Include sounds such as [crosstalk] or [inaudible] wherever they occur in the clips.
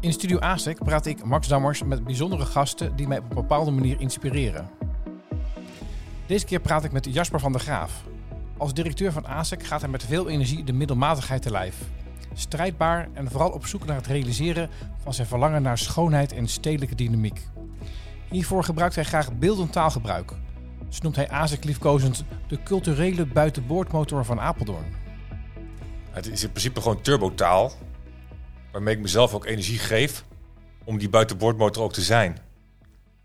In Studio ASEC praat ik, Max Dammers, met bijzondere gasten die mij op een bepaalde manier inspireren. Deze keer praat ik met Jasper van der Graaf. Als directeur van ASEC gaat hij met veel energie de middelmatigheid te lijf. Strijdbaar en vooral op zoek naar het realiseren van zijn verlangen naar schoonheid en stedelijke dynamiek. Hiervoor gebruikt hij graag beeldend taalgebruik. Zo noemt hij ASEC liefkozend de culturele buitenboordmotor van Apeldoorn. Het is in principe gewoon turbotaal, waarmee ik mezelf ook energie geef om die buitenboordmotor ook te zijn. Dat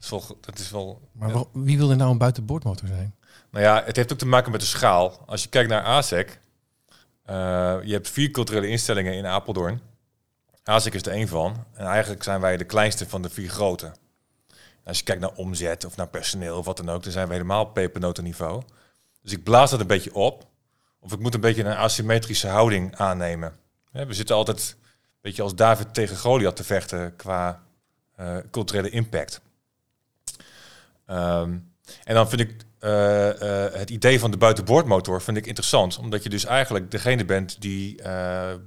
is wel... Dat is wel Maar wie wil er nou een buitenboordmotor zijn? Nou ja, het heeft ook te maken met de schaal. Als je kijkt naar ASEC, eh, je hebt vier culturele instellingen in Apeldoorn. ASEC is er één van. En eigenlijk zijn wij de kleinste van de vier grote. Als je kijkt naar omzet of naar personeel of wat dan ook, dan zijn we helemaal pepernotenniveau. Dus ik blaas dat een beetje op. Of ik moet een beetje een asymmetrische houding aannemen. We zitten altijd beetje als David tegen Goliath te vechten qua eh, culturele impact. Ehm, en dan vind ik eh, eh, het idee van de buitenboordmotor vind ik interessant, omdat je dus eigenlijk degene bent die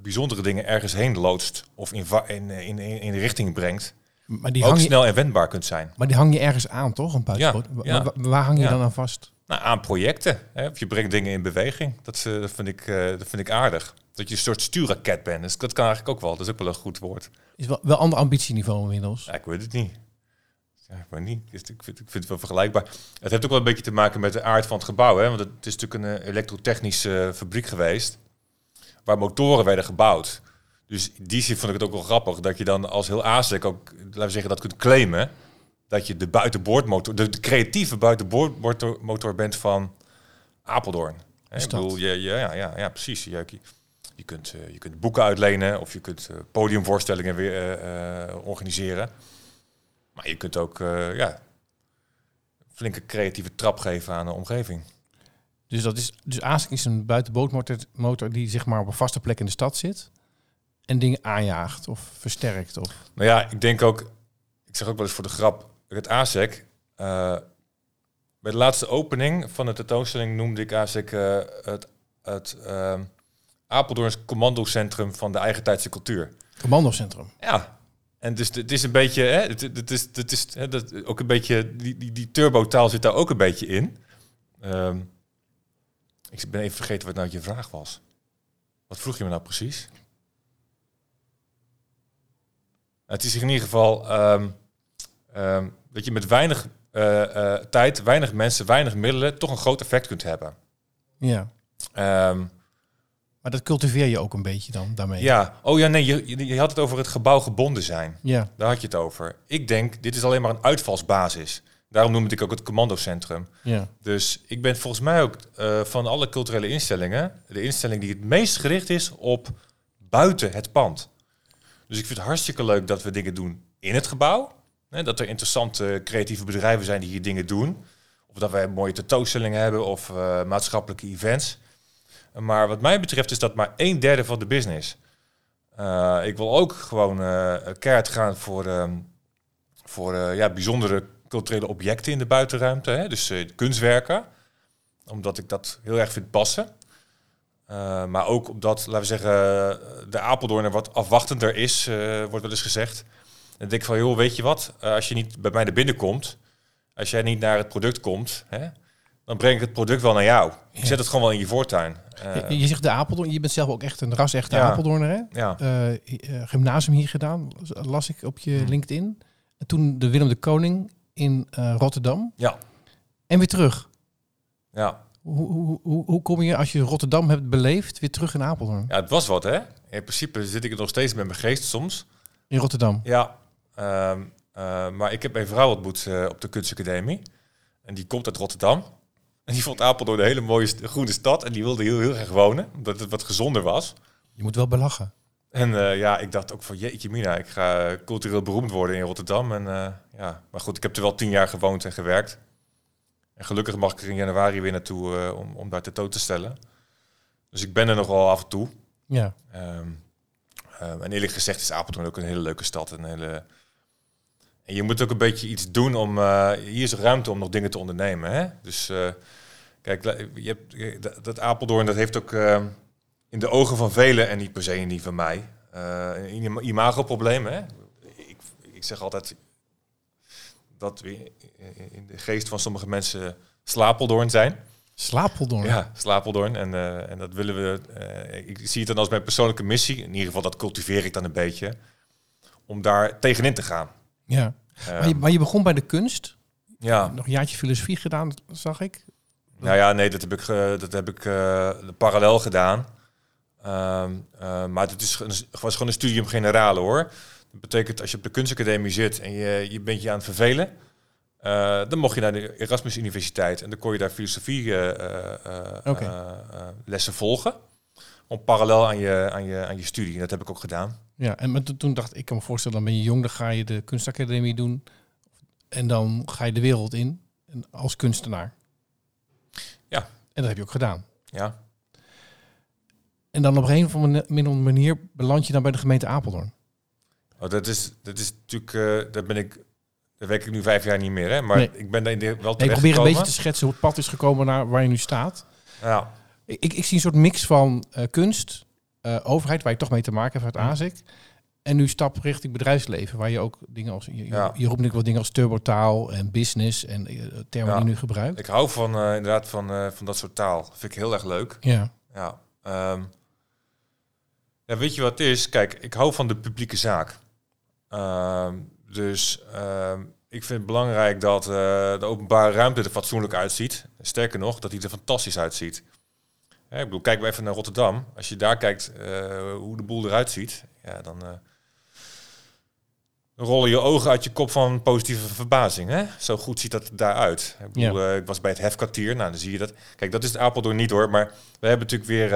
bijzondere dingen ergens heen loodst of in, in, in, in, in de richting brengt. Maar die, ook je, snel en wendbaar kunt zijn. maar die hang je ergens aan, toch? Een buitenboord? Ja, Wa- ja. wa- waar hang je Ja. dan aan vast? Nou, aan projecten. Hè? Of je brengt dingen in beweging. Dat, dat, vind ik, dat vind ik aardig. Dat je een soort stuurraket bent. Dus dat kan eigenlijk ook wel. Dat is ook wel een goed woord. Is wel, wel ander ambitieniveau inmiddels. Ja, ik weet het niet. Ja, ik weet niet. Ik vind, ik vind het wel vergelijkbaar. Het heeft ook wel een beetje te maken met de aard van het gebouw. Hè? Want het is natuurlijk een eh, elektrotechnische fabriek geweest. Waar motoren werden gebouwd. Dus in die zin vond ik het ook wel grappig. Dat je dan als heel ASEC ook, laten we zeggen, dat kunt claimen. Dat je de buitenboordmotor, de, de creatieve buitenboordmotor motor bent van Apeldoorn. Hè, ik bedoel, je, je, ja, ja, ja, precies. Je, je, kunt, eh, je kunt boeken uitlenen of je kunt eh, podiumvoorstellingen weer eh, organiseren. Maar je kunt ook ja, flinke creatieve trap geven aan de omgeving. Dus, dat is, dus ASIC is een buitenboordmotor motor die zeg maar op een vaste plek in de stad zit. En dingen aanjaagt of versterkt. Of... Nou ja, ik denk ook, ik zeg ook wel eens voor de grap, het ASEC. bij de laatste opening van de tentoonstelling noemde ik ASEC het, het ehm Apeldoorns commandocentrum van de eigentijdse cultuur. Commandocentrum. Ja. En dus het is een beetje, hè, het, het is, het is hè, dat, ook een beetje, die, die, die turbotaal zit daar ook een beetje in. Ehm, ik ben even vergeten wat nou je vraag was. Wat vroeg je me nou precies? Het is in ieder geval ehm, ehm, dat je met weinig eh, eh, tijd, weinig mensen, weinig middelen toch een groot effect kunt hebben. Ja. Maar dat cultiveer je ook een beetje dan daarmee. ja, oh ja, nee, je, je- had het over het gebouw gebonden zijn. Ja. Daar had je het over. Ik denk, dit is alleen maar een uitvalsbasis. Daarom noemde ik ook het commandocentrum. ja. Dus ik ben volgens mij ook eh, van alle culturele instellingen... de instelling die het meest gericht is op buiten het pand. Dus ik vind het hartstikke leuk dat we dingen doen in het gebouw. Hè, dat er interessante creatieve bedrijven zijn die hier dingen doen. Of dat wij mooie tentoonstellingen hebben of eh, maatschappelijke events. Maar wat mij betreft is dat maar een derde van de business. Eh, ik wil ook gewoon eh keihard gaan voor, ehm, voor eh, ja, bijzondere culturele objecten in de buitenruimte. Hè? Dus kunstwerken. Omdat ik dat heel erg vind passen. Maar ook omdat, laten we zeggen, de Apeldoorner wat afwachtender is, wordt wel eens gezegd. Dan denk ik van, joh, weet je wat? Als je niet bij mij naar binnen komt, als jij niet naar het product komt, hè, dan breng ik het product wel naar jou. Ik zet het gewoon wel in je voortuin. Eh, je, je zegt de Apeldoorn. Je bent zelf ook echt een ras-echte Ja. Apeldoorner, hè? ja. Eh, eh, gymnasium hier gedaan, las ik op je. LinkedIn. En toen de Willem de Koning in Rotterdam. Ja. En weer terug. ja. Hoe, hoe, hoe, hoe kom je als je Rotterdam hebt beleefd weer terug in Apeldoorn? Ja, het was wat, hè? In principe zit ik er nog steeds met mijn geest soms. In Rotterdam. Ja, ehm, eh, maar ik heb mijn vrouw ontmoet op de kunstacademie. En die komt uit Rotterdam. En die vond Apeldoorn een hele mooie groene stad. En die wilde heel, heel graag wonen, omdat het wat gezonder was. Je moet wel belachen. En eh, ja, ik dacht ook van, jeetje mina, ik ga cultureel beroemd worden in Rotterdam. En eh, ja, maar goed, ik heb er wel tien jaar gewoond en gewerkt. En gelukkig mag ik er in januari weer naartoe eh, om, om daar tentoon te stellen. Dus ik ben er nog wel af en toe. Ja. Ehm, ehm, en eerlijk gezegd is Apeldoorn ook een hele leuke stad. Een hele... En je moet ook een beetje iets doen om... eh, hier is ruimte om nog dingen te ondernemen. Hè? Dus eh, kijk, je hebt, je- dat, dat Apeldoorn dat heeft ook in de ogen van velen... en niet per se niet van mij... eh een ima- imagoprobleem. Hè? ik zeg altijd dat we in de geest van sommige mensen Slapeldoorn zijn. Slapeldoorn? Ja, Slapeldoorn. En, en dat willen we... Ik zie het dan als mijn persoonlijke missie. In ieder geval, dat cultiveer ik dan een beetje. Om daar tegenin te gaan. Ja. Um, maar, je, maar, je, begon bij de kunst. Ja. Nog een jaartje filosofie gedaan, zag ik. Nou ja, nee, dat heb ik, dat heb ik parallel gedaan. Um, maar het is, was gewoon een studium generale hoor. Dat betekent als je op de kunstacademie zit en je, je bent je aan het vervelen uh, dan mocht je naar de Erasmus Universiteit en dan kon je daar filosofie okay. lessen volgen. Om parallel aan je, aan, je, aan je studie. En dat heb ik ook gedaan. Ja, en met, toen dacht ik, kan me voorstellen, dan ben je jong, dan ga je de kunstacademie doen. En dan ga je de wereld in als kunstenaar. Ja. En dat heb je ook gedaan. Ja. En dan op een of andere manier beland je dan bij de gemeente Apeldoorn. Oh, dat is, dat is natuurlijk, uh, daar ben ik dat weet ik nu vijf jaar niet meer, hè? maar ik ben daar wel terecht Ik probeer een beetje te schetsen hoe het pad is gekomen naar waar je nu staat. Ja. Ik, ik zie een soort mix van uh, kunst, uh, overheid, waar je toch mee te maken hebt uit ASIC. En nu stap richting bedrijfsleven, waar je ook dingen als... Je, ja. je roept nu wel dingen als turbotaal en business en uh, termen ja. die nu gebruikt. Ik hou van inderdaad van, van dat soort taal. vind ik heel erg leuk. Ja. Ja. Um, ja, weet je wat het is? Kijk, ik hou van de publieke zaak. Um, dus uh, ik vind het belangrijk dat de openbare ruimte er fatsoenlijk uitziet. Sterker nog, dat hij er fantastisch uitziet. Ja, ik bedoel, kijk even naar Rotterdam. Als je daar kijkt uh, hoe de boel eruit ziet, ja, dan uh, rollen je ogen uit je kop van positieve verbazing. Hè? Zo goed ziet dat daaruit. Ik, bedoel, ja. ik was bij het hefkwartier, nou dan zie je dat. Kijk, dat is het Apeldoorn niet hoor, maar we hebben natuurlijk weer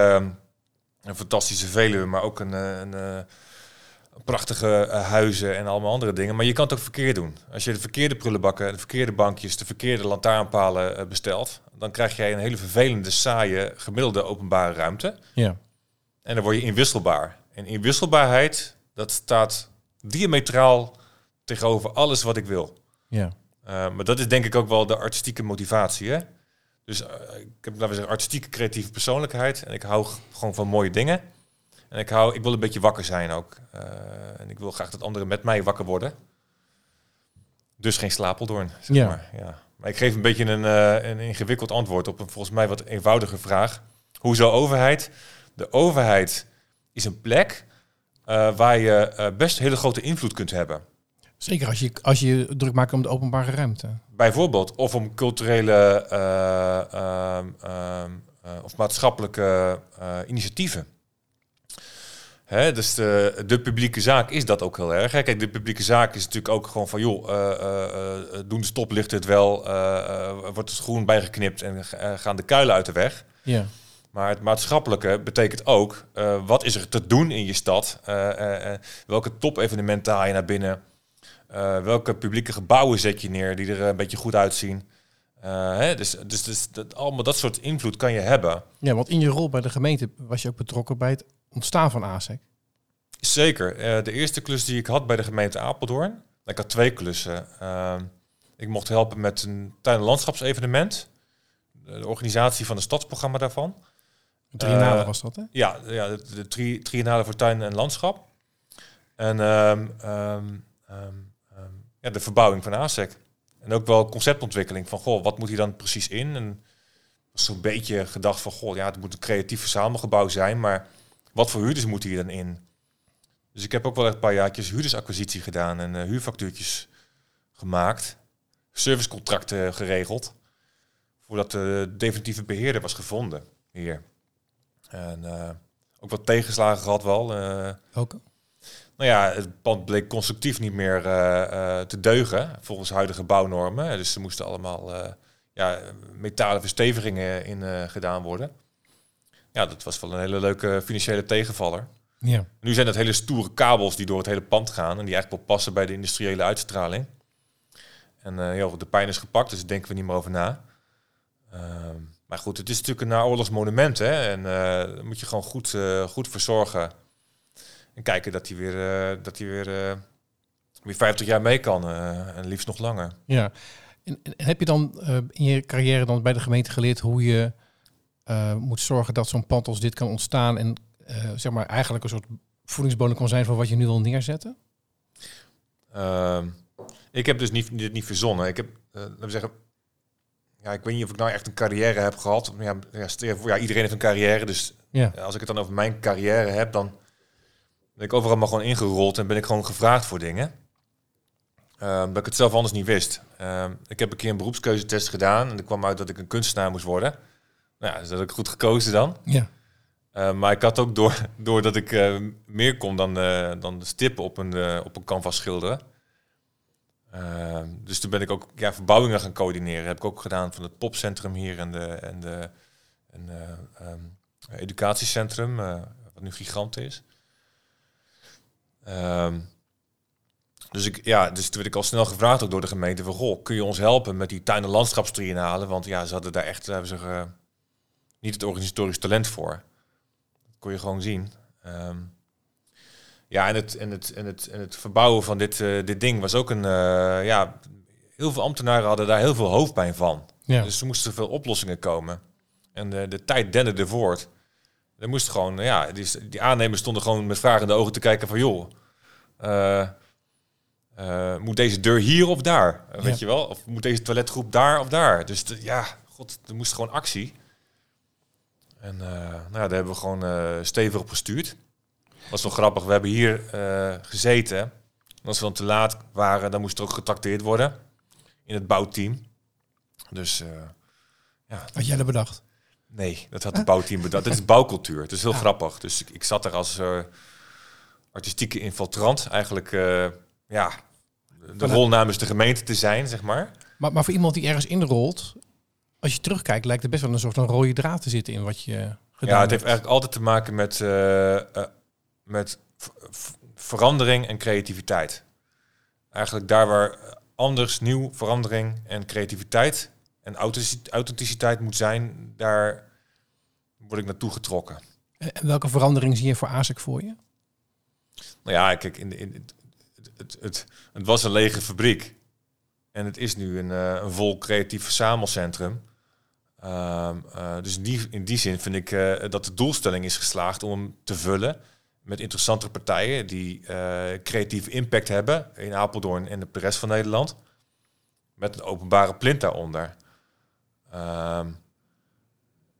een fantastische Veluwe, maar ook een, een prachtige uh, huizen en allemaal andere dingen. Maar je kan het ook verkeerd doen. Als je de verkeerde prullenbakken, de verkeerde bankjes, de verkeerde lantaarnpalen uh, bestelt, dan krijg jij een hele vervelende, saaie, gemiddelde openbare ruimte. Ja. En dan word je inwisselbaar. En inwisselbaarheid, dat staat diametraal tegenover alles wat ik wil. Ja. Uh, maar dat is denk ik ook wel de artistieke motivatie. Hè? Dus ik heb laten we zeggen, artistieke creatieve persoonlijkheid. En ik hou gewoon van mooie dingen. En ik, hou, ik wil een beetje wakker zijn ook. Uh, en ik wil graag dat anderen met mij wakker worden. Dus geen slapeldoorn, zeg ja. maar. Ja. Maar ik geef een beetje een, uh, een ingewikkeld antwoord op een volgens mij wat eenvoudige vraag. Hoezo overheid? De overheid is een plek uh, waar je best hele grote invloed kunt hebben. Zeker als je, als je druk maakt om de openbare ruimte. Bijvoorbeeld, of om culturele of maatschappelijke initiatieven. Hè, dus de, de, publieke zaak is dat ook heel erg. Hè. Kijk, de publieke zaak is natuurlijk ook gewoon van, joh, uh, uh, doen de stoplichten het wel, wordt het groen bijgeknipt en gaan de kuilen uit de weg. Ja. Maar het maatschappelijke betekent ook, wat is er te doen in je stad? welke top-evenementen haal je naar binnen? welke publieke gebouwen zet je neer die er een beetje goed uitzien? hè, dus dus, dus dat, allemaal dat soort invloed kan je hebben. Ja, want in je rol bij de gemeente was je ook betrokken bij het ontstaan van ASEC? Zeker. Uh, de eerste klus die ik had bij de gemeente Apeldoorn, ik had twee klussen. Uh, ik mocht helpen met een tuin- en landschapsevenement. De organisatie van het stadsprogramma daarvan. Een triennale uh, was dat, hè? Ja, ja de, de tri triennale voor tuin en landschap. En um, um, um, ja, de verbouwing van ASEC. En ook wel conceptontwikkeling van, goh, wat moet hier dan precies in? En zo'n beetje gedacht van, goh, ja, het moet een creatief verzamelgebouw zijn, maar wat voor huurders moeten hier dan in? Dus ik heb ook wel echt een paar jaartjes huurdersacquisitie gedaan en uh, huurfactuurtjes gemaakt. Servicecontracten geregeld. Voordat de definitieve beheerder was gevonden hier. En uh, ook wat tegenslagen gehad wel. Uh, ook? Nou ja, het pand bleek constructief niet meer te deugen volgens huidige bouwnormen. Dus er moesten allemaal ja, metalen verstevigingen in gedaan worden ja, dat was wel een hele leuke financiële tegenvaller. Ja. Nu zijn dat hele stoere kabels die door het hele pand gaan en die eigenlijk wel passen bij de industriële uitstraling. En uh, ja, de pijn is gepakt, dus daar denken we niet meer over na. Uh, maar goed, het is natuurlijk een naoorlogs monument, hè? En uh, daar moet je gewoon goed, uh, goed verzorgen. En kijken dat hij weer, dat hij weer, weer 50 jaar mee kan, en liefst nog langer. Ja. En, en heb je dan in je carrière dan bij de gemeente geleerd hoe je uh, moet zorgen dat zo'n pand als dit kan ontstaan en uh, zeg maar eigenlijk een soort voedingsbodem kan zijn van wat je nu wil neerzetten? Ehm, ik heb dus niet, dit niet verzonnen. Ik heb, eh, laten we zeggen, ja, ik weet niet of ik nou echt een carrière heb gehad. Ja, voor, ja, iedereen heeft een carrière, dus Ja. als ik het dan over mijn carrière heb, dan ben ik overal maar gewoon ingerold en ben ik gewoon gevraagd voor dingen. Ehm, dat ik het zelf anders niet wist. Ehm, ik heb een keer een beroepskeuzetest gedaan en er kwam uit dat ik een kunstenaar moest worden. Nou, ja, dus dat heb ik goed gekozen dan. Ja. Uh, maar ik had ook door, [laughs] doordat ik uh, meer kon dan, uh, dan de stippen op een, op een canvas schilderen. Ehm, dus toen ben ik ook ja, verbouwingen gaan coördineren. heb ik ook gedaan van het popcentrum hier en de, en de en, um, educatiecentrum, wat nu gigant is. Um, dus, ik, ja, dus toen werd ik al snel gevraagd ook door de gemeente van... Goh, kun je ons helpen met die tuin- en landschapstriennalen? Want ja, ze hadden daar echt, we zeggen, niet het organisatorisch talent voor. Dat kon je gewoon zien. Um, ja, en het, en, het, en, het, en het verbouwen van dit, uh, dit ding was ook een... Uh, ja, heel veel ambtenaren hadden daar heel veel hoofdpijn van. Ja. Dus er moesten veel oplossingen komen. En de, de tijd denderde voort. Er moest gewoon, ja, die, die aannemers stonden gewoon met vragende ogen te kijken van... joh, uh, uh, moet deze deur hier of daar? Weet Ja. je wel? Of moet deze toiletgroep daar of daar? Dus de- ja, god, er moest gewoon actie. En uh, nou, ja, daar hebben we gewoon uh, stevig op gestuurd. Was wel grappig. We hebben hier uh, gezeten. En als we dan te laat waren, dan moest er ook getacteerd worden. In het bouwteam. Dus ja, Had jij dat bedacht? Nee, dat had het bouwteam bedacht. Dit is bouwcultuur. Het is heel grappig. Dus ik, ik zat er als uh, artistieke infiltrant. Eigenlijk, uh, ja, de rol namens de gemeente te zijn, zeg maar. Maar, maar voor iemand die ergens inrolt, als je terugkijkt, lijkt er best wel een soort van rode draad te zitten in wat je gedaan Ja, het hebt. heeft eigenlijk altijd te maken met, uh, uh, met verandering en creativiteit. Eigenlijk daar waar anders, nieuw, verandering en creativiteit en authenticiteit- moet zijn, daar word ik naartoe getrokken. En welke verandering zie je voor ASIC voor je? Nou ja, kijk, in, de- in, het, het, het, het was een lege fabriek. En het is nu een, eh, een vol creatief verzamelcentrum. Ehm, eh, dus in die, in die zin vind ik eh, dat de doelstelling is geslaagd om hem te vullen met interessante partijen die eh, creatieve impact hebben in Apeldoorn en de rest van Nederland. Met een openbare plint daaronder. Ehm,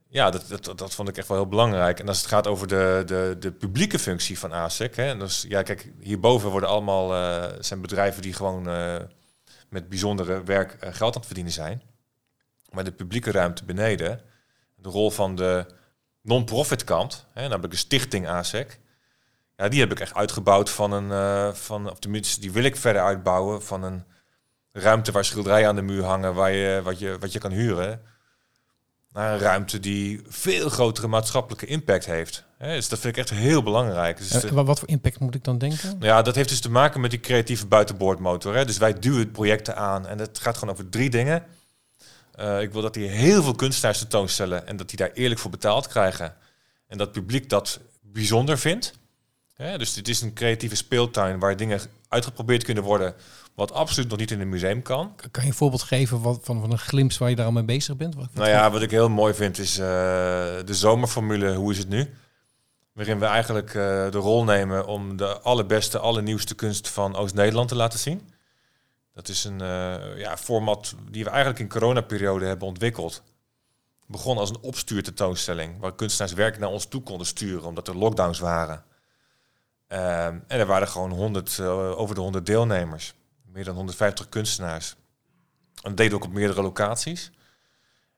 ja, dat, dat, dat vond ik echt wel heel belangrijk. En als het gaat over de, de, de publieke functie van ASEC. Hè, dus, ja, kijk, hierboven worden allemaal zijn bedrijven die gewoon met bijzondere werk geld aan het verdienen zijn. Maar de publieke ruimte beneden, de rol van de non-profit kant, hè, namelijk de stichting ASEC. Ja, die heb ik echt uitgebouwd van een, eh, van, of tenminste, die wil ik verder uitbouwen van een ruimte waar schilderijen aan de muur hangen, waar je, wat, je, wat je kan huren naar een ruimte die veel grotere maatschappelijke impact heeft. Hè, dus dat vind ik echt heel belangrijk. Dus En de- Eh, wat, voor impact moet ik dan denken? nou ja, dat heeft dus te maken met die creatieve buitenboordmotor. Hè. Dus wij duwen projecten aan en het gaat gewoon over drie dingen. Eh, ik wil dat die heel veel kunstenaars tentoonstellen en dat die daar eerlijk voor betaald krijgen. En dat het publiek dat bijzonder vindt. Hè, dus dit is een creatieve speeltuin waar dingen uitgeprobeerd kunnen worden wat absoluut nog niet in een museum kan. Kan je een voorbeeld geven wat, van, van een glimp waar je daar al mee bezig bent? Wat, Nou ja, wat ik heel mooi vind is eh, de zomerformule, hoe is het nu? Waarin we eigenlijk eh, de rol nemen om de allerbeste, allernieuwste kunst van Oost-Nederland te laten zien. Dat is een eh, ja, format die we eigenlijk in coronaperiode hebben ontwikkeld. Begon als een opstuurtentoonstelling, waar kunstenaars werk naar ons toe konden sturen, omdat er lockdowns waren. Ehm, en er waren gewoon 100, eh, over de 100 deelnemers. Meer dan 150 kunstenaars. En dat deden we ook op meerdere locaties.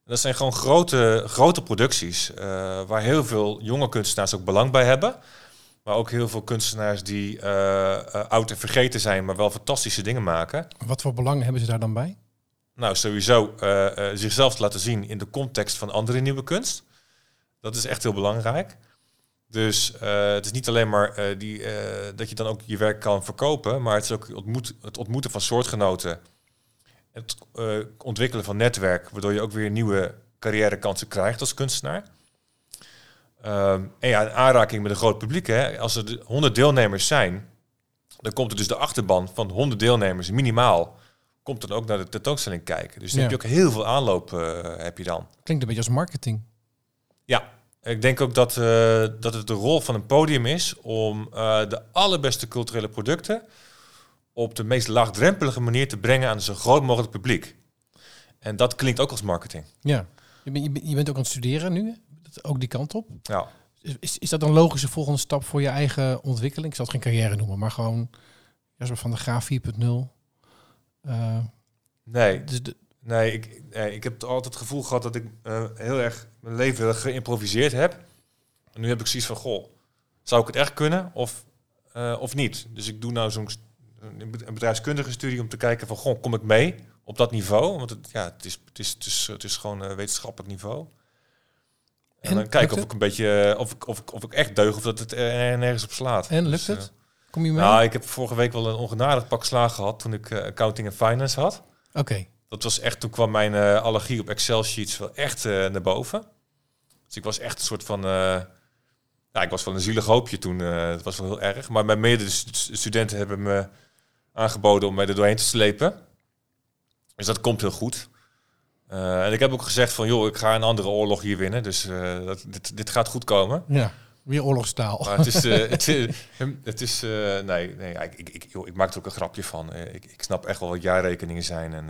Dat zijn gewoon grote, grote producties eh, waar heel veel jonge kunstenaars ook belang bij hebben. Maar ook heel veel kunstenaars die eh, eh, oud en vergeten zijn, maar wel fantastische dingen maken. wat voor belang hebben ze daar dan bij? Nou, sowieso eh, zichzelf te laten zien in de context van andere nieuwe kunst. Dat is echt heel belangrijk. Dus het is niet alleen maar die, dat je dan ook je werk kan verkopen, maar het is ook ontmoet, het ontmoeten van soortgenoten. Het ontwikkelen van netwerk, waardoor je ook weer nieuwe carrièrekansen krijgt als kunstenaar. Ehm, en ja, een aanraking met een groot publiek. Hè. Als er de 100 deelnemers zijn, dan komt er dus de achterban van 100 deelnemers minimaal. Komt dan ook naar de tentoonstelling kijken. Dus dan Ja. heb je ook heel veel aanloop eh, heb je dan. Klinkt een beetje als marketing. Ja, ik denk ook dat, eh, dat het de rol van een podium is om eh, de allerbeste culturele producten op de meest laagdrempelige manier te brengen aan zo groot mogelijk publiek. En dat klinkt ook als marketing. Ja. Je, bent- je, bent- ook aan het studeren nu, ook die kant op. Ja. Is, is dat een logische volgende stap voor je eigen ontwikkeling? Ik zal het geen carrière noemen, maar gewoon Jasper van de Graaf 4.0. Eh, Nee, dus de, nee ik, nee, ik heb altijd het gevoel gehad dat ik eh, heel erg mijn leven geïmproviseerd heb. En nu heb ik zoiets van, goh, zou ik het echt kunnen of, eh, of niet? Dus ik doe nou zo'n bedrijfskundige studie om te kijken van, goh, kom ik mee op dat niveau? Want het, ja, het, is, het, is, het, is, het is gewoon wetenschappelijk niveau. En, En dan kijken of ik een beetje, eh, of ik, of, ik, of ik echt deug of dat het er nergens op slaat. en lukt Dus, het? eh, Kom je mee? nou, ik heb vorige week wel een ongenadig pak slaag gehad toen ik eh, accounting en finance had. Oké. Dat was echt, toen kwam mijn eh, allergie op Excel sheets wel echt eh, naar boven. Dus ik was echt een soort van, eh, ja, ik was wel een zielig hoopje toen. eh het was wel heel erg. Maar mijn medestudenten hebben me aangeboden om mij er doorheen te slepen. Dus dat komt heel goed. Eh, en ik heb ook gezegd van, joh, ik ga een andere oorlog hier winnen. Dus eh, dat, dit, dit gaat goed komen. Ja, weer oorlogstaal. Maar het is, eh, [laughs] het, is- het is, nee, nee, ik, ik, joh, ik maak er ook een grapje van. Ik, ik snap echt wel wat jaarrekeningen zijn en.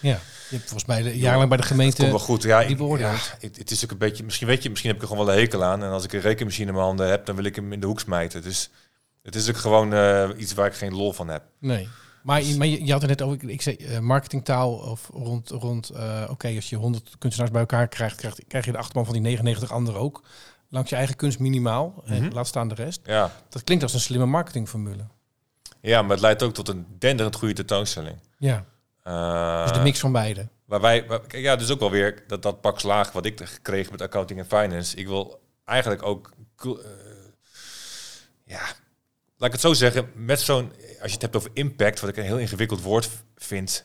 Ja, je hebt volgens mij de, jarenlang bij de het komt wel gemeente... goed. Ja, die ik, beoordeelt. ja, het, het is ook een beetje. Misschien weet je, misschien heb ik er gewoon wel een hekel aan. En als ik een rekenmachine in mijn handen heb, dan wil ik hem in de hoek smijten. Dus het is ook gewoon iets waar ik geen lol van heb. Nee. Maar, je, maar je, je had het net over, ik- zei eh, marketingtaal of rond, rond eh, oké, als je 100 kunstenaars bij elkaar krijgt, krijgt, krijg je de achterban van die 99 anderen ook. Langs je eigen kunst minimaal en Mhm. laat staan de rest. Ja. Dat klinkt als een slimme marketingformule. ja, maar het leidt ook tot een denderend goede tentoonstelling. Ja, Eh, dus de mix van beide. Waar wij, waar- ja, dus ook wel weer dat, dat pak slaag wat ik kreeg met accounting en finance. Ik wil eigenlijk ook, ja, laat ik het zo zeggen, met zo'n, als je het hebt over impact, wat ik een heel ingewikkeld woord vind.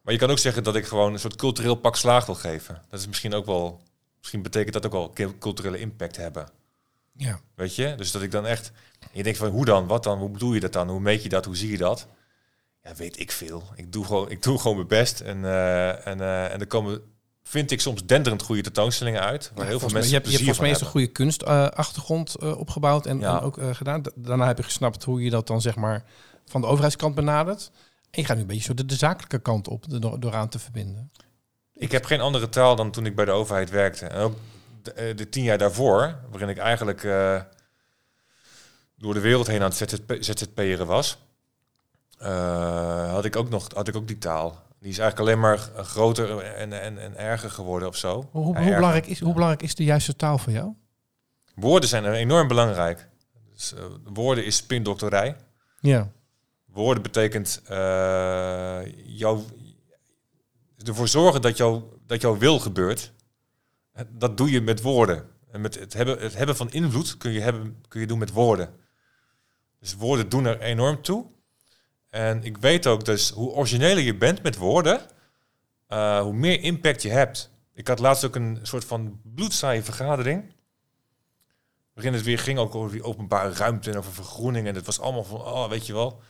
Maar je kan ook zeggen dat ik gewoon een soort cultureel pak slaag wil geven. Dat is misschien ook wel, misschien betekent dat ook wel cul- culturele impact hebben. Ja. Weet je? Dus dat ik dan echt, je denkt van hoe dan, wat dan, hoe bedoel je dat dan, hoe meet je dat, hoe zie je dat? Ja, weet ik veel. Ik doe gewoon, ik doe gewoon mijn best en, eh, en, eh, en er komen, vind ik soms denderend goede tentoonstellingen uit, waar heel veel mensen je hebt, je hebt volgens mij een goede kunstachtergrond eh, opgebouwd en, Ja. en ook eh, gedaan. Da- Daarna heb je gesnapt hoe je dat dan zeg maar van de overheidskant benadert. En je gaat nu een beetje zo de, de zakelijke kant op de- door, aan te verbinden. Ik heb geen andere taal dan toen ik bij de overheid werkte. En ook de, eh, de tien jaar daarvoor, waarin ik eigenlijk door de wereld heen aan het ZZP, ZZP'eren was, had ik ook nog had ik ook die taal. Die is eigenlijk alleen maar groter en, en, en erger geworden of zo. Hoe, hoe, Ja, hoe erger. belangrijk is, hoe belangrijk is de juiste taal voor jou? Woorden zijn enorm belangrijk. Dus, eh, woorden is spindokterij. Ja. Woorden betekent eh jou, ervoor zorgen dat, jou, dat jouw wil gebeurt. Dat doe je met woorden. En met het hebben, het hebben van invloed kun je, hebben, kun je doen met woorden. Dus woorden doen er enorm toe. En ik weet ook dus hoe origineler je bent met woorden, eh, hoe meer impact je hebt. Ik had laatst ook een soort van bloedzaaie vergadering. Waarin het weer ging ook over die openbare ruimte en over vergroening. En het was allemaal van, oh, weet je wel.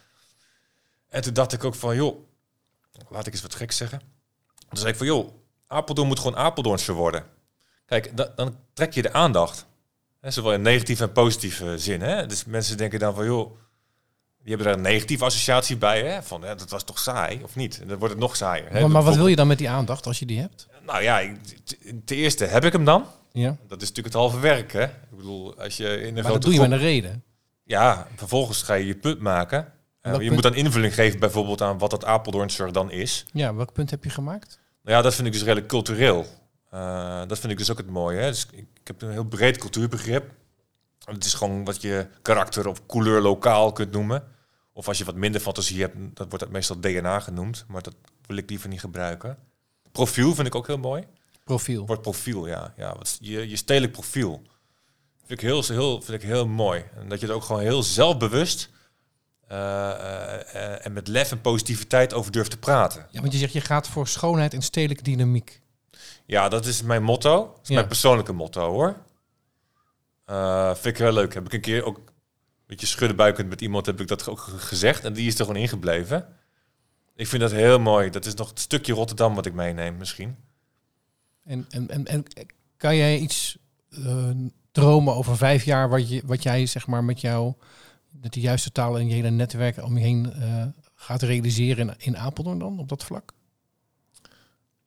En toen dacht ik ook van, joh, laat ik eens wat gek zeggen. Toen zei ik van, joh, Apeldoorn moet gewoon Apeldoornse worden. Kijk, da- dan trek je de aandacht. Hè, zowel in negatieve en positieve zin. Hè? Dus mensen denken dan van, joh, die hebben daar een negatieve associatie bij. Hè? Van, dat was toch saai, of niet? En dan wordt het nog saaier. Hè? Maar, maar wat wil je dan met die aandacht als je die hebt? Nou ja, ik- ten eerste heb ik hem dan. Ja. Dat is natuurlijk het halve werk, hè? Ik bedoel, als je in een Maar dat doe je met een reden. Ja, vervolgens ga je je punt maken. Eh, je punt? moet dan invulling geven bijvoorbeeld aan wat dat Apeldoornser dan is. Ja, welk punt heb je gemaakt? Nou ja, dat vind ik dus redelijk cultureel. Eh, dat vind ik dus ook het mooie. Hè? Dus ik, ik heb een heel breed cultuurbegrip. Het is gewoon wat je karakter of couleur lokaal kunt noemen. Of als je wat minder fantasie hebt, dat wordt dat meestal DNA genoemd. Maar dat wil ik liever niet gebruiken. Profiel vind ik ook heel mooi. Profiel. Het woord profiel, ja. ja wat, je, je stedelijk profiel. Vind ik heel, heel, vind ik heel mooi. En dat je er ook gewoon heel zelfbewust eh, eh, en met lef en positiviteit over durft te praten. Ja, want je zegt je gaat voor schoonheid en stedelijke dynamiek. Ja, dat is mijn motto. Dat is Ja. mijn persoonlijke motto hoor. Eh, vind ik heel leuk. Heb ik een keer ook beetje schuddenbuikend met iemand heb ik dat ook ge- gezegd. En die is er gewoon ingebleven. Ik vind dat heel mooi. Dat is nog het stukje Rotterdam wat ik meeneem misschien. En, en, en, en kan jij iets eh, dromen over vijf jaar wat, je, wat jij zeg maar met jouw dat de juiste taal en je hele netwerk om je heen eh, gaat realiseren in, in Apeldoorn dan, op dat vlak?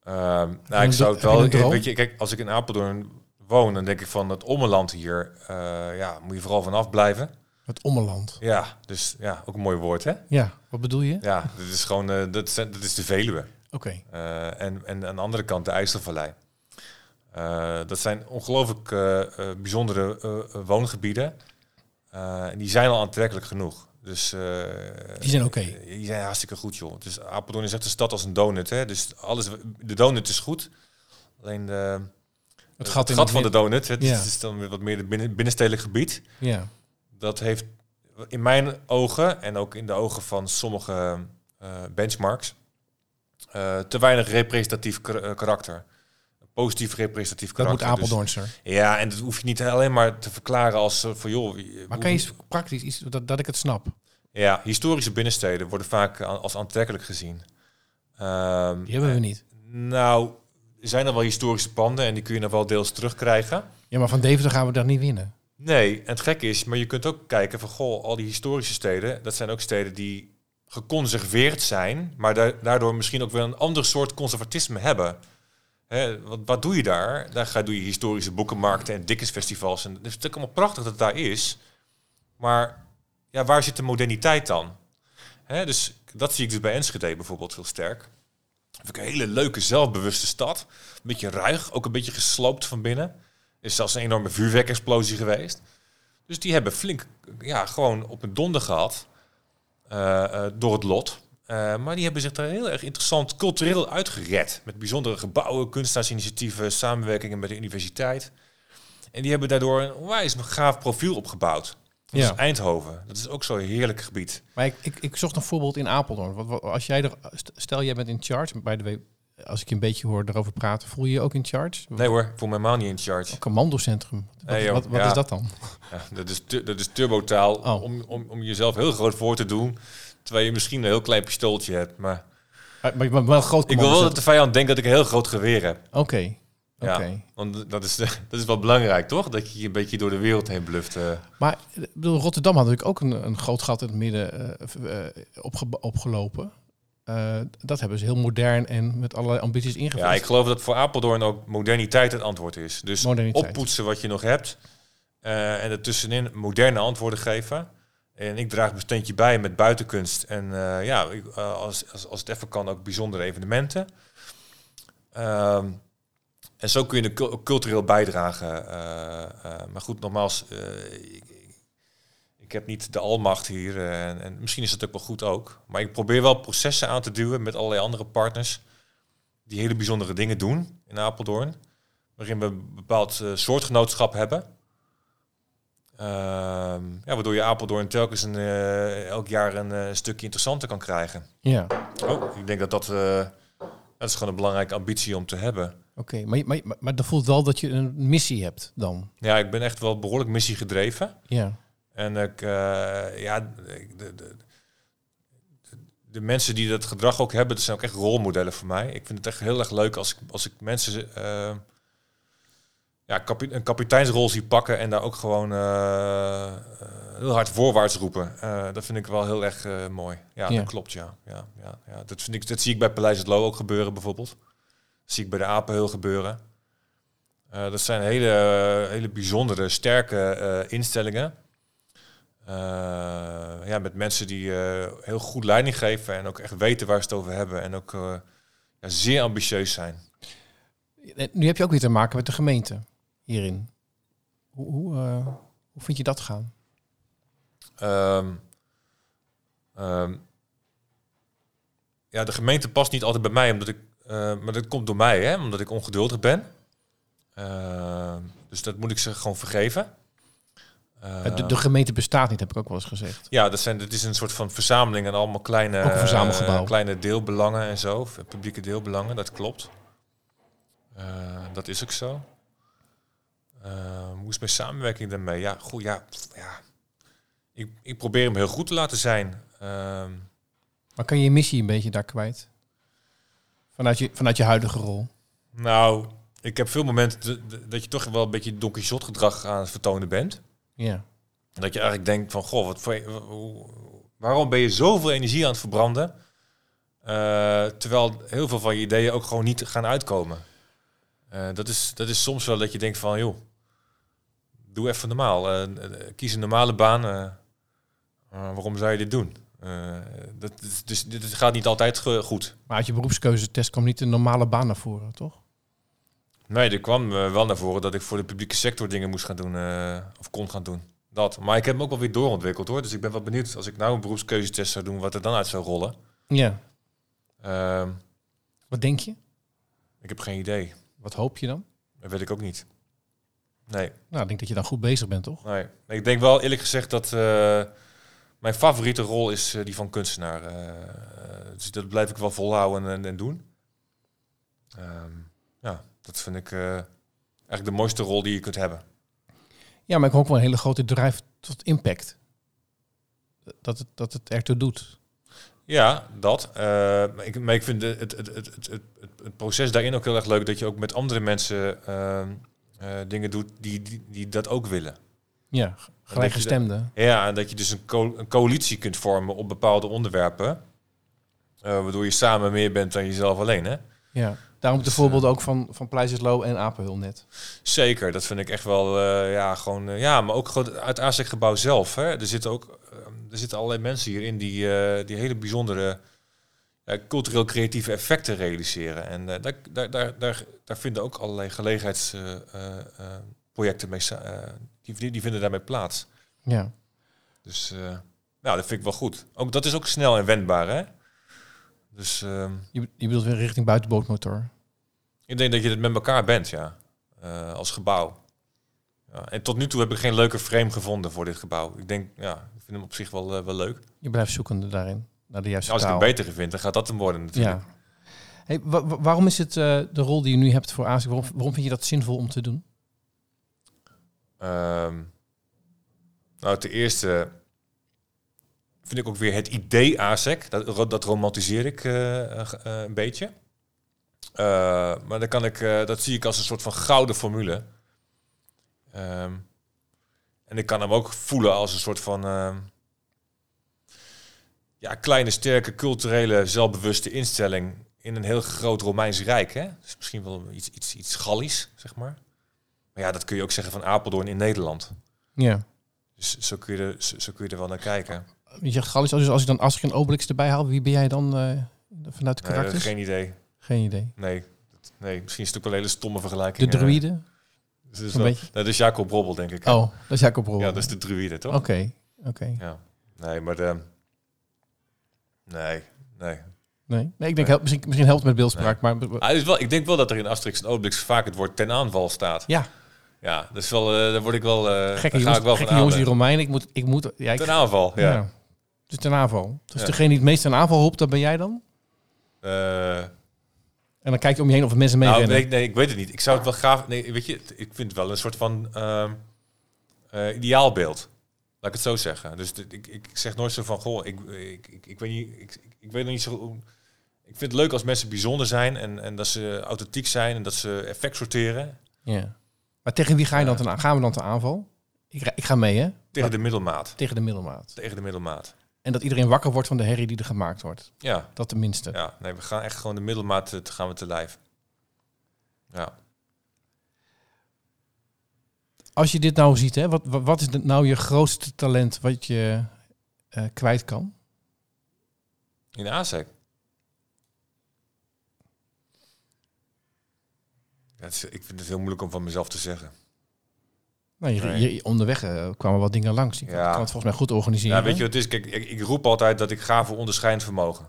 Ehm, nou, ik zou het wel. Weet je, kijk, als ik in Apeldoorn woon, dan denk ik van het ommeland hier. eh, ja, moet je vooral vanaf blijven. Het Ommeland. Ja, dus ja, ook een mooi woord, hè? Ja, wat bedoel je? Ja, dat is gewoon, eh, dat, is, dat is de Veluwe. Oké. Eh, en, en aan de andere kant de IJsselvallei. Eh, dat zijn ongelooflijk bijzondere woongebieden. En die zijn al aantrekkelijk genoeg. Dus, Die zijn oké. Die zijn hartstikke goed, joh. Dus Apeldoorn is echt een stad als een donut. Hè? Dus alles, de donut is goed. Alleen de, Het gat, in gat het van de donut, het Ja. is, is dan weer wat meer het binnen, binnenstedelijk gebied. Ja. Dat heeft in mijn ogen en ook in de ogen van sommige eh, benchmarks eh, te weinig representatief kar- eh, karakter. Positief representatief Dat karakter. moet Dus- Apeldoornser. ja, en dat hoef je niet alleen maar te verklaren als eh, van joh. maar kan je eens praktisch iets dat, dat ik het snap? Ja, historische binnensteden worden vaak als aantrekkelijk gezien. Ehm, Die hebben we niet. Nou, er zijn er wel historische panden en die kun je nog wel deels terugkrijgen. Ja, maar van Deventer gaan we daar niet winnen. Nee, en het gekke is, maar je kunt ook kijken van goh, al die historische steden, dat zijn ook steden die geconserveerd zijn, maar da- daardoor misschien ook wel een ander soort conservatisme hebben. Hè, wat, doe je daar? Daar ga doe je historische boekenmarkten en Dickensfestivals. En het is natuurlijk allemaal prachtig dat het daar is. Maar ja, waar zit de moderniteit dan? Dus dat zie ik dus bij Enschede bijvoorbeeld heel sterk. Vind ik een hele leuke, zelfbewuste stad. Een beetje ruig, ook een beetje gesloopt van binnen. Is zelfs een enorme vuurwerkexplosie geweest. Dus die hebben flink, ja, gewoon op een donder gehad eh, eh, door het lot. Eh, maar die hebben zich daar heel erg interessant cultureel uitgered. Met bijzondere gebouwen, kunstenaarsinitiatieven, samenwerkingen met de universiteit. En die hebben daardoor een onwijs gaaf profiel opgebouwd. Dat Ja. is Eindhoven. Dat is ook zo'n heerlijk gebied. Maar ik, ik, ik zocht een voorbeeld in Apeldoorn. Als jij er, stel jij bent in charge, bij de als ik je een beetje hoor erover praten, voel je je ook in charge? Nee hoor, ik voel me helemaal niet in charge. Een commandocentrum. Wat, wat, wat ja. is dat dan? Ja, dat, is tu- dat is turbotaal Oh. om, om, om jezelf heel groot voor te doen. Terwijl je misschien een heel klein pistooltje hebt. Maar Maar, maar, maar wel groot ik wil wel dat de vijand denkt dat ik een heel groot geweer heb. Oké, Ja. oké. Want dat is, [laughs] dat is wel belangrijk, toch? Dat je je een beetje door de wereld heen bluft. eh. Maar bedoel, Rotterdam had natuurlijk ook een, een groot gat in het midden eh, eh, opge- opgelopen. Eh, dat hebben ze heel modern en met allerlei ambities ingevuld. Ja, ik geloof dat voor Apeldoorn ook moderniteit het antwoord is. Dus Moderniteit. oppoetsen wat je nog hebt. eh, en ertussenin moderne antwoorden geven. En ik draag mijn steentje bij met buitenkunst. En eh, ja, ik, als, als, als het even kan, ook bijzondere evenementen. Ehm, en zo kun je de cul- cultureel bijdragen. maar goed, nogmaals, ik, ik- heb niet de almacht hier. eh, en, en misschien is het ook wel goed ook. Maar ik probeer wel processen aan te duwen met allerlei andere partners. Die hele bijzondere dingen doen in Apeldoorn. Waarin we een bepaald eh, soortgenootschap hebben. Ehm, ja, waardoor je Apeldoorn telkens een, eh, elk jaar een stukje interessanter kan krijgen. Ja, Oh, ik denk dat dat, dat is gewoon een belangrijke ambitie om te hebben. oké. Maar, maar, maar, maar dat voelt wel dat je een missie hebt dan. Ja, ik ben echt wel behoorlijk missiegedreven. Ja, En ik, eh, ja, de, de, de, mensen die dat gedrag ook hebben, dat zijn ook echt rolmodellen voor mij. Ik vind het echt heel erg leuk als ik, als ik mensen eh, ja, kapi- een kapiteinsrol zie pakken en daar ook gewoon eh, heel hard voorwaarts roepen. Dat vind ik wel heel erg mooi. Ja, Ja. dat klopt, ja. ja, ja, ja. Dat, vind ik, dat zie ik bij Paleis het Loo ook gebeuren bijvoorbeeld. Dat zie ik bij de Apen heel gebeuren. Dat zijn hele, hele bijzondere, sterke instellingen. Eh, ja, met mensen die eh, heel goed leiding geven en ook echt weten waar ze het over hebben. En ook eh, ja, zeer ambitieus zijn. Nu heb je ook weer te maken met de gemeente hierin. Hoe, hoe, hoe vind je dat gaan? Ehm, ehm, ja, de gemeente past niet altijd bij mij, omdat ik, maar dat komt door mij, hè, omdat ik ongeduldig ben. Ehm, dus dat moet ik ze gewoon vergeven. Eh, de, de gemeente bestaat niet, heb ik ook wel eens gezegd. Ja, dat, zijn, dat is een soort van verzameling en allemaal kleine, verzamelgebouw. eh, kleine deelbelangen en zo. of Publieke deelbelangen, dat klopt. Eh, dat is ook zo. Eh, hoe is mijn samenwerking daarmee? Ja, goed, ja. ja. Ik, ik probeer hem heel goed te laten zijn. Ehm, Maar kan je je missie een beetje daar kwijt? Vanuit je, vanuit je huidige rol. nou, ik heb veel momenten dat je toch wel een beetje Don Quixote gedrag aan het vertonen bent. Ja. Dat je eigenlijk denkt van, goh, wat waarom ben je zoveel energie aan het verbranden? eh, terwijl heel veel van je ideeën ook gewoon niet gaan uitkomen. Eh, dat, is, dat is soms wel dat je denkt van, joh, doe even normaal. Eh, kies een normale baan. waarom zou je dit doen? Dat, is- dus dit gaat niet altijd goed. Maar uit je beroepskeuzetest kwam niet een normale baan naar voren, toch? Nee, er kwam eh, wel naar voren dat ik voor de publieke sector dingen moest gaan doen. eh, of kon gaan doen. Dat. Maar ik heb hem ook wel weer doorontwikkeld hoor. Dus ik ben wel benieuwd als ik nou een beroepskeuzetest zou doen, wat er dan uit zou rollen. Ja. Ehm, Wat denk je? ik heb geen idee. Wat hoop je dan? Dat weet ik ook niet. Nee, Nou, ik denk dat je dan goed bezig bent, toch? nee. Ik denk wel eerlijk gezegd dat eh, mijn favoriete rol is die van kunstenaar. Dus dat blijf ik wel volhouden en, en doen. Ehm, ja, dat vind ik eh, eigenlijk de mooiste rol die je kunt hebben. Ja, maar ik hoop wel een hele grote drive tot impact. Dat het, dat het ertoe doet. Ja, dat. Eh, maar, ik, maar ik vind het, het, het, het, het, het, proces daarin ook heel erg leuk. Dat je ook met andere mensen ehm, eh, dingen doet die, die, die dat ook willen. Ja, gelijkgestemde. Ja, en dat je dus een, co- een coalitie kunt vormen op bepaalde onderwerpen. eh, waardoor je samen meer bent dan jezelf alleen. Hè? Ja. Daarom de Dus, voorbeelden eh, ook van, van Pleisjeslo en Apenhul net. Zeker, dat vind ik echt wel, eh, ja, gewoon, eh, ja, maar ook gewoon uit ASEC-gebouw zelf. Hè. Er zitten ook, er zitten allerlei mensen hierin die, die hele bijzondere eh, cultureel-creatieve effecten realiseren. En daar, daar, daar, daar, daar vinden ook allerlei gelegenheidsprojecten mee, sa- eh, die, die vinden daarmee plaats. Ja. Dus, nou, dat vind ik wel goed. Ook, dat is ook snel en wendbaar, hè. Dus ehm, Je, je bedoelt weer richting buitenbootmotor. ik denk dat je het met elkaar bent, ja. Eh, als gebouw. Ja, en tot nu toe heb ik geen leuke frame gevonden voor dit gebouw. Ik denk, ja, ik vind hem op zich wel, eh, wel leuk. Je blijft zoekende daarin. Naar de juiste Als ik hem beter vind, dan gaat dat hem worden natuurlijk. Ja. Hey, wa- wa- waarom is het eh, de rol die je nu hebt voor ASIC, waarom, waarom vind je dat zinvol om te doen? Ehm, nou, ten eerste vind ik ook weer het idee ASEC. Dat, dat romantiseer ik eh, eh, eh, een beetje. Maar dan kan ik, dat zie ik als een soort van gouden formule. Ehm, en ik kan hem ook voelen als een soort van ehm, ja, kleine, sterke, culturele, zelfbewuste instelling in een heel groot Romeins Rijk. Hè? Dus misschien wel iets, iets, iets Gallisch, zeg maar. Maar ja, dat kun je ook zeggen van Apeldoorn in Nederland. Ja. Dus zo kun je er, zo, zo kun je er wel naar kijken. Je zegt Gallisch, als, als ik dan ik een Obelix erbij haal, wie ben jij dan eh, vanuit de Nee, karakters? geen idee. Geen idee. Nee. Nee, misschien is het ook wel een hele stomme De vergelijking. druïde? Dus dat is, beetje? dat is Jacob Brobbel, denk ik. Oh, dat is Jacob Rol. Ja, dat is de druïde, toch? Oké, oké. Ja. Nee, maar de... Nee, nee. Nee, nee, ik denk help, misschien, misschien helpt het met beeldspraak, maar Ah, het is wel, ik denk wel dat er in Asterix en Obelix vaak het woord ten aanval staat. ja, Ja, dat is wel, eh, daar word ik wel, eh gekke daar ga jongens, ik wel gekke van jongens die. Romeinen. Ik moet, ik moet, ja, ik, Ten aanval, ja. ja. Dus ten aanval. Dus Ja. degene die het meest ten aanval hoopt, dat ben jij dan? Eh, En dan kijk je om je heen of er mensen mee nou, nee, nee, ik weet het niet. Ik zou het wel gaaf... Nee, weet je, ik vind het wel een soort van ehm, eh, ideaalbeeld. Laat ik het zo zeggen. Dus dit- ik, ik zeg nooit zo van, goh, ik, ik, ik, ik weet niet, ik, ik, weet nog niet zo... hoe- Ik vind het leuk als mensen bijzonder zijn en, en dat ze authentiek zijn en dat ze effect sorteren. Ja. Maar tegen wie ga je dan ten, gaan we dan ten aanval? Ik, ra- ik ga mee, hè? Tegen de middelmaat. Tegen de middelmaat. Tegen de middelmaat. En dat iedereen wakker wordt van de herrie die er gemaakt wordt. Ja, Dat tenminste. ja. Nee, we gaan echt gewoon de middelmaat eh, te gaan we te lijf. Ja. Als je dit nou ziet, hè, wat, wat, is nou je grootste talent wat je eh, kwijt kan? In ASEC. Ja, is- ik vind het heel moeilijk om van mezelf te zeggen. Nou, je, Nee. je- onderweg eh, kwamen wat dingen langs. Je kan, Ja. kan het volgens mij goed organiseren. Ja, weet je wat het is? Kijk, ik, ik roep altijd dat ik ga voor onderscheidend vermogen.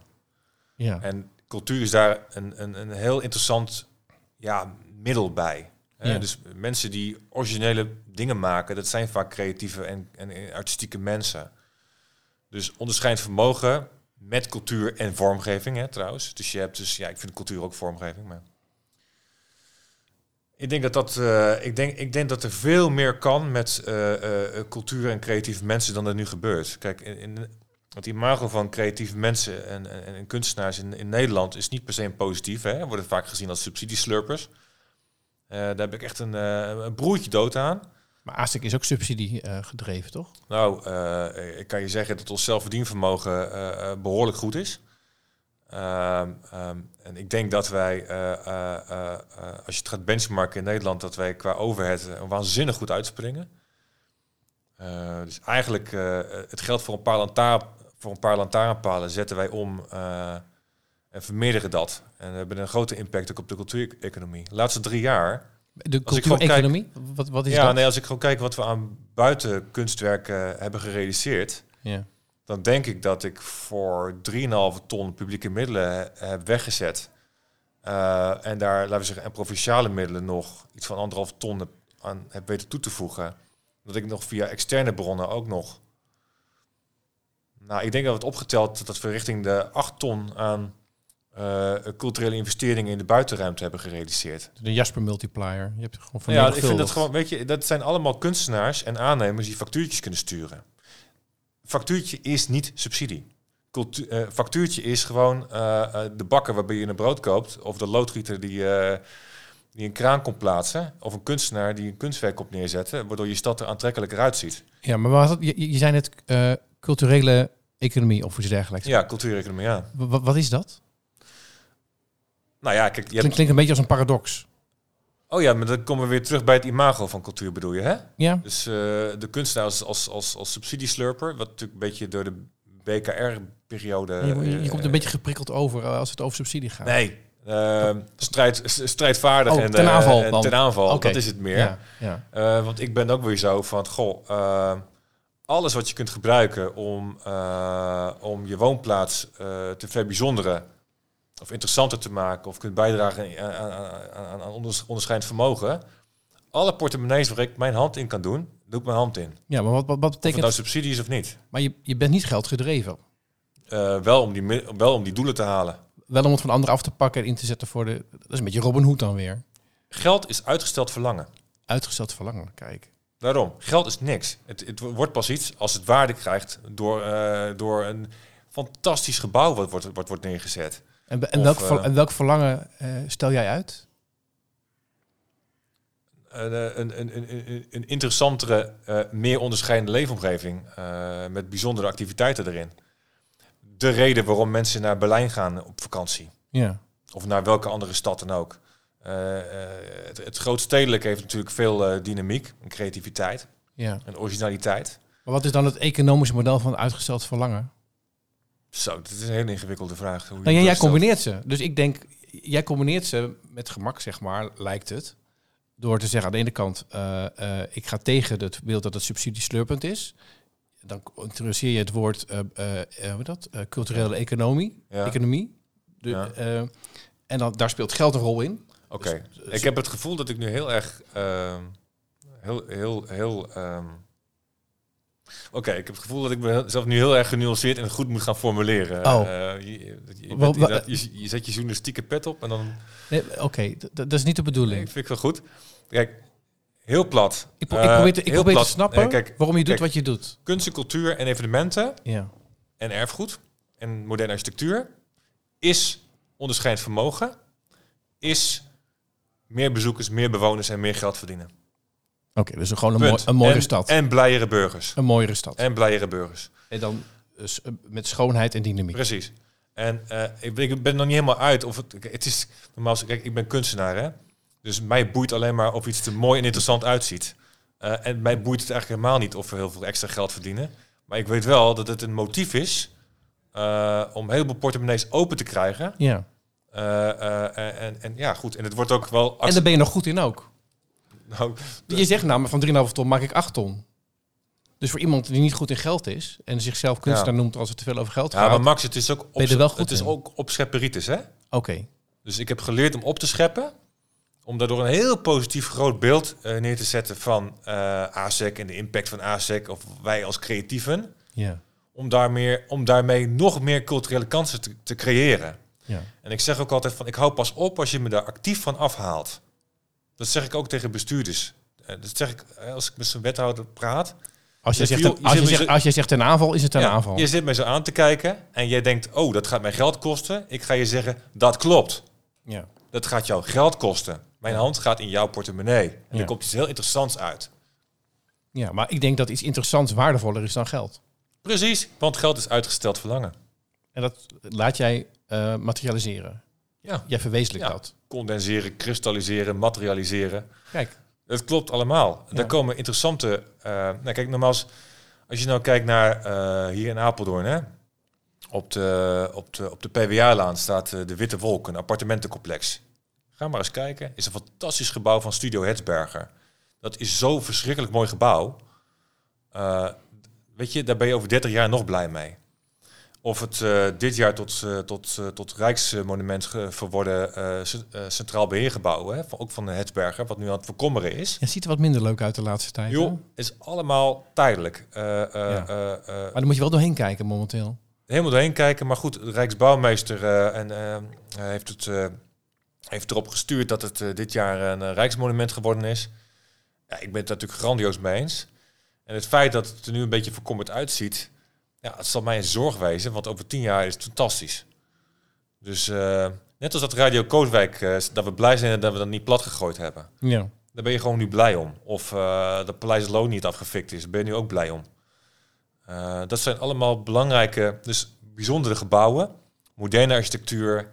Ja. En cultuur is daar een, een, een heel interessant ja, middel bij. Ja. Dus mensen die originele dingen maken, dat zijn vaak creatieve en, en artistieke mensen. Dus onderscheidend vermogen met cultuur en vormgeving, hè, trouwens. Dus je hebt dus, ja, ik vind cultuur ook vormgeving, maar... Ik denk dat, dat, eh, ik, denk, ik denk dat er veel meer kan met eh, eh, cultuur en creatieve mensen dan er nu gebeurt. Kijk, in, in, het imago van creatieve mensen en, en, en kunstenaars in, in Nederland is niet per se een positief. Hè. Worden vaak gezien als subsidieslurpers. Daar heb ik echt een, een broertje dood aan. Maar ASIC is ook subsidie gedreven, toch? Nou, ik kan je zeggen dat ons zelfverdienvermogen eh, eh, behoorlijk goed is. Ehm, ehm, en ik denk dat wij, eh, eh, eh, als je het gaat benchmarken in Nederland, dat wij qua overhead eh, waanzinnig goed uitspringen. Dus eigenlijk het geld voor een paar, lantaar, voor een paar lantaarnpalen zetten wij om en vermeerderen dat. En we hebben een grote impact ook op de cultuureconomie. De laatste drie jaar De cultuureconomie? Wat, wat is ja, dat? nee, als ik gewoon kijk wat we aan buiten kunstwerken hebben gerealiseerd, Ja. Dan denk ik dat ik voor 3,5 ton publieke middelen he- heb weggezet. Eh, en daar, laten we zeggen, en provinciale middelen nog iets van anderhalf ton heb, aan heb weten toe te voegen. Dat ik nog via externe bronnen ook nog. Nou, ik denk dat we het opgeteld dat we richting de 8 ton aan eh, culturele investeringen in de buitenruimte hebben gerealiseerd. De Jasper Multiplier. Je hebt gewoon van Ja, ik vind dat gewoon, weet je, dat zijn allemaal kunstenaars en aannemers die factuurtjes kunnen sturen. Factuurtje is niet subsidie. Cultu eh, factuurtje is gewoon eh, eh, de bakker waarbij je een brood koopt, of de loodgieter die, die een kraan komt plaatsen, of een kunstenaar die een kunstwerk op neerzetten, waardoor je stad er aantrekkelijker uitziet. Ja, maar wat, je, je zei net eh, culturele economie of iets dergelijks. Ja, cultuureconomie, ja. Wa- wa- wat is dat? Nou ja, kijk, je hebt, klinkt een beetje als een paradox. Oh ja, maar dan komen we weer terug bij het imago van cultuur, bedoel je, hè? Ja? Dus eh, de kunstenaar als, als, als, als subsidieslurper, wat natuurlijk een beetje door de BKR-periode... je, je- je eh, komt een beetje geprikkeld over eh, als het over subsidie gaat. Nee, ehm, strijd, strijdvaardig Oh, en, ten aanval en ten aanval, dat is het meer. Ja, ja. Want ik ben ook weer zo van, goh, eh, alles wat je kunt gebruiken om, om je woonplaats te verbijzonderen of interessanter te maken of kunt bijdragen aan, aan, aan, aan- aan onders- onderscheidend vermogen. Alle portemonnees waar ik mijn hand in kan doen, doe ik mijn hand in. ja, maar wat, wat, wat Of betekent... nou subsidie is of niet. Maar je, je bent niet geldgedreven. Eh, wel, om die, wel om die doelen te halen. Wel om het van anderen af te pakken en in te zetten voor de... Dat is een beetje Robin Hood dan weer. Geld is uitgesteld verlangen. Uitgesteld verlangen, kijk. Daarom, geld is niks. Het, het wordt pas iets als het waarde krijgt door, eh, door een fantastisch gebouw wat wordt, wordt, wordt neergezet. En, en, Of, welk, eh, en welk verlangen eh, stel jij uit? Een, eh, een, een, een, een- interessantere, meer onderscheidende leefomgeving met bijzondere activiteiten erin. De reden waarom mensen naar Berlijn gaan op vakantie. Ja. Of naar welke andere stad dan ook. Het, het grootstedelijk heeft natuurlijk veel dynamiek en creativiteit ja. en originaliteit. Maar wat is dan het economische model van uitgesteld verlangen? Zo, dat is een hele ingewikkelde vraag. hoe Nou, ja, jij combineert ze. Dus ik denk, jij combineert ze met gemak, zeg maar, lijkt het. Door te zeggen aan de ene kant, eh, eh, ik ga tegen het beeld dat het subsidie slurpend is. Dan introduceer je het woord heet dat? Culturele economie. Ja. economie. De, Ja. en dan, daar speelt geld een rol in. Oké, Dus- ik heb het gevoel dat ik nu heel erg, ehm, heel, heel, heel. Oké, ik heb het gevoel dat ik mezelf nu heel erg genuanceerd en goed moet gaan formuleren. Oh. Eh, je, je, je, bent je, je zet je journalistieke pet op en dan Nee, Oké, dat is niet de nee, bedoeling. vind ik wel goed. Kijk, heel plat. Ik, pro- Eh, ik probeer, te, ik heel probeer te snappen Nee, kijk, waarom je doet kijk. wat je doet. kunst en cultuur en evenementen Ja. en erfgoed en moderne architectuur is onderscheidend vermogen, is meer bezoekers, meer bewoners en meer geld verdienen. Oké, dus gewoon een, mooi, een mooiere en, stad. En blijere burgers. een mooiere stad. En blijere burgers. En dan dus, eh, met schoonheid en dynamiek. Precies. En eh, ik, ben- ik ben nog niet helemaal uit of het. Het is normaal. Kijk, ik ben kunstenaar, hè. Dus mij boeit alleen maar of iets er mooi en interessant uitziet. Eh, en mij boeit het eigenlijk helemaal niet of we heel veel extra geld verdienen. Maar ik weet wel dat het een motief is om heel veel portemonnees open te krijgen. Ja. En, en ja, goed. En het wordt ook wel. En daar ben je nog goed in ook. Nou, Je zegt nou, maar van 3,5 ton maak ik 8 ton. Dus voor iemand die niet goed in geld is en zichzelf kunstenaar Ja. noemt als het te veel over geld ja, gaat. maar Oké. Max, het is ook er wel goed het is ook opschepperitis, hè? Dus ik heb geleerd om op te scheppen. Om daardoor een heel positief groot beeld eh, neer te zetten van eh ASEC en de impact van ASEC of wij als creatieven. Ja. Om, daar meer, om daarmee nog meer culturele kansen te, te creëren. Ja. En ik zeg ook altijd van ik hou pas op als je me daar actief van afhaalt. Dat zeg ik ook tegen bestuurders. Eh, dat zeg ik eh, als ik met zo'n wethouder praat. Als je, zegt, als, je zegt, zo- als je zegt ten aanval, is het Ja, aanval. Je zit mij zo aan te kijken en jij denkt, oh, dat gaat mij geld kosten. Ik ga je zeggen, dat klopt. Ja. Dat gaat jou geld kosten. Mijn hand gaat in jouw portemonnee. En Ja. er komt iets heel interessants uit. Ja, maar ik denk dat iets interessants waardevoller is dan geld. Precies, want geld is uitgesteld verlangen. En dat laat jij eh, materialiseren. Ja. Jij verwezenlijkt Ja. dat. Condenseren, kristalliseren, materialiseren. Kijk, Het klopt allemaal. Ja. Daar komen interessante... eh nou kijk, nogmaals, als je nou kijkt naar eh, hier in Apeldoorn, hè, op de, op de, op de PWA-laan staat eh, de Witte Wolk, een appartementencomplex. Ga maar eens kijken. Is een fantastisch gebouw van Studio Hetsberger. Dat is zo'n verschrikkelijk mooi gebouw. Weet je, daar ben je over 30 jaar nog blij mee. Of het eh, dit jaar tot, eh, tot, eh, tot Rijksmonument verworden ce- Centraal Beheergebouw, hè, van, ook van de Hetsberger, wat nu aan het verkommeren is. het ziet er wat minder leuk uit de laatste tijd. Joh, is allemaal tijdelijk. Ja. Maar daar moet je wel doorheen kijken momenteel. helemaal doorheen kijken. Maar goed, de Rijksbouwmeester en, heeft, het, heeft erop gestuurd dat het dit jaar een Rijksmonument geworden is. Ja, ik ben het daar natuurlijk grandioos mee eens. En het feit dat het er nu een beetje verkommerd uitziet, ja, het zal mij een zorg wezen, want over tien jaar is het fantastisch. Dus eh, net als dat Radio Kooswijk, eh, dat we blij zijn dat we dat niet plat gegooid hebben. Ja. Daar ben je gewoon nu blij om. Of eh dat Paleis Loon niet afgefikt is, daar ben je nu ook blij om. Dat zijn allemaal belangrijke, dus bijzondere gebouwen, moderne architectuur,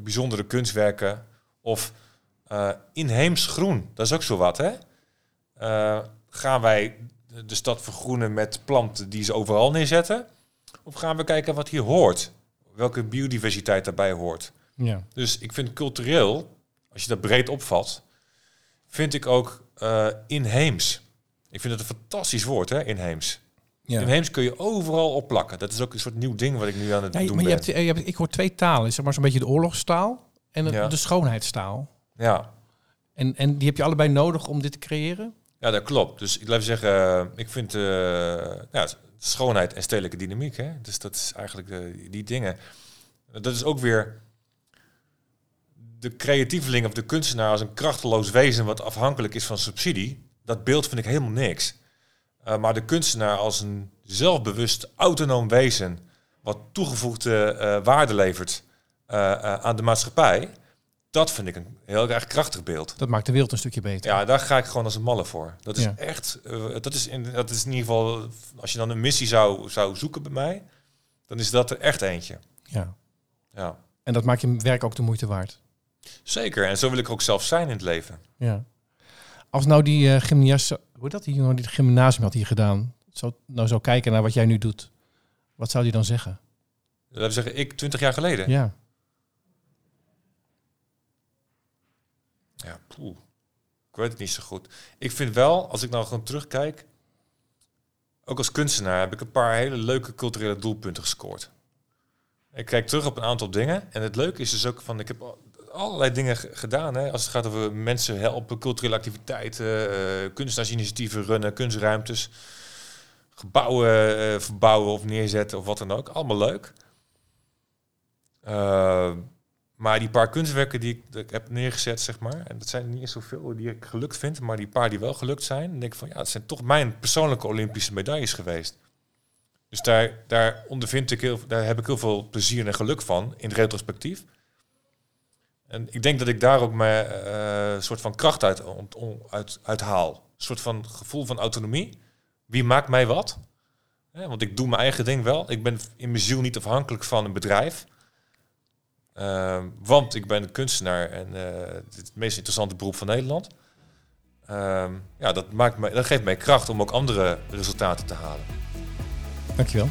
bijzondere kunstwerken of inheems groen. Dat is ook zo wat, hè? Gaan wij de- stad vergroenen met planten die ze overal neerzetten? Of gaan we kijken wat hier hoort? Welke biodiversiteit daarbij hoort? ja. Dus ik vind cultureel, als je dat breed opvat, vind ik ook eh, inheems. Ik vind het een fantastisch woord, hè, inheems. ja. Inheems kun je overal opplakken. Dat is ook een soort nieuw ding wat ik nu aan het Ja, doen maar je ben. hebt, eh, je hebt, ik hoor twee talen. Zeg maar zo'n beetje de oorlogstaal en de, Ja. de schoonheidstaal. Ja. En, en die heb je allebei nodig om dit te creëren? Ja, dat klopt. Dus ik blijf zeggen, eh, ik vind eh, ja, schoonheid en stedelijke dynamiek. Hè? Dus dat is eigenlijk de, die dingen. Dat is ook weer de creatieveling of de kunstenaar als een krachteloos wezen wat afhankelijk is van subsidie. Dat beeld vind ik helemaal niks. Eh, maar de kunstenaar als een zelfbewust, autonoom wezen wat toegevoegde eh, waarde levert eh, eh, aan de maatschappij. Dat vind ik een heel erg krachtig beeld. Dat maakt de wereld een stukje beter. Ja, daar ga ik gewoon als een malle voor. Dat is Ja. echt, eh, dat, is in, dat is in ieder geval, als je dan een missie zou, zou zoeken bij mij, dan is dat er echt eentje. Ja. Ja, En dat maakt je werk ook de moeite waard. zeker. En zo wil ik ook zelf zijn in het leven. Ja. Als nou die uh, gymnas, hoe heet dat die jongen die gymnasium had hier gedaan, zou nou zou kijken naar wat jij nu doet, wat zou die dan zeggen? Dat zeggen, ik 20 jaar geleden. Ja. Ja. Ik weet het niet zo goed. Ik vind wel, als ik nou gewoon terugkijk, ook als kunstenaar heb ik een paar hele leuke culturele doelpunten gescoord. Ik kijk terug op een aantal dingen. En het leuke is dus ook van, ik heb al- allerlei dingen gedaan. Hè, als het gaat over mensen helpen, culturele activiteiten, eh kunstenaarsinitiatieven runnen, kunstruimtes, gebouwen eh, verbouwen of neerzetten of wat dan ook. Allemaal leuk. Eh, maar die paar kunstwerken die ik, heb neergezet, zeg maar, en dat zijn niet eens zoveel die ik gelukt vind, maar die paar die wel gelukt zijn, denk ik van ja, het zijn toch mijn persoonlijke Olympische medailles geweest. Dus daar, daar ondervind ik heel, daar heb ik heel veel plezier en geluk van in retrospectief. En ik denk dat ik daar ook mijn eh, soort van kracht uit, uit, haal. Een soort van gevoel van autonomie. Wie maakt mij wat? Want ik doe mijn eigen ding wel. Ik ben in mijn ziel niet afhankelijk van een bedrijf. Ehm, want ik ben een kunstenaar en eh, het meest interessante beroep van Nederland. Ehm, ja, dat, maakt mij, dat geeft mij kracht om ook andere resultaten te halen. Dankjewel.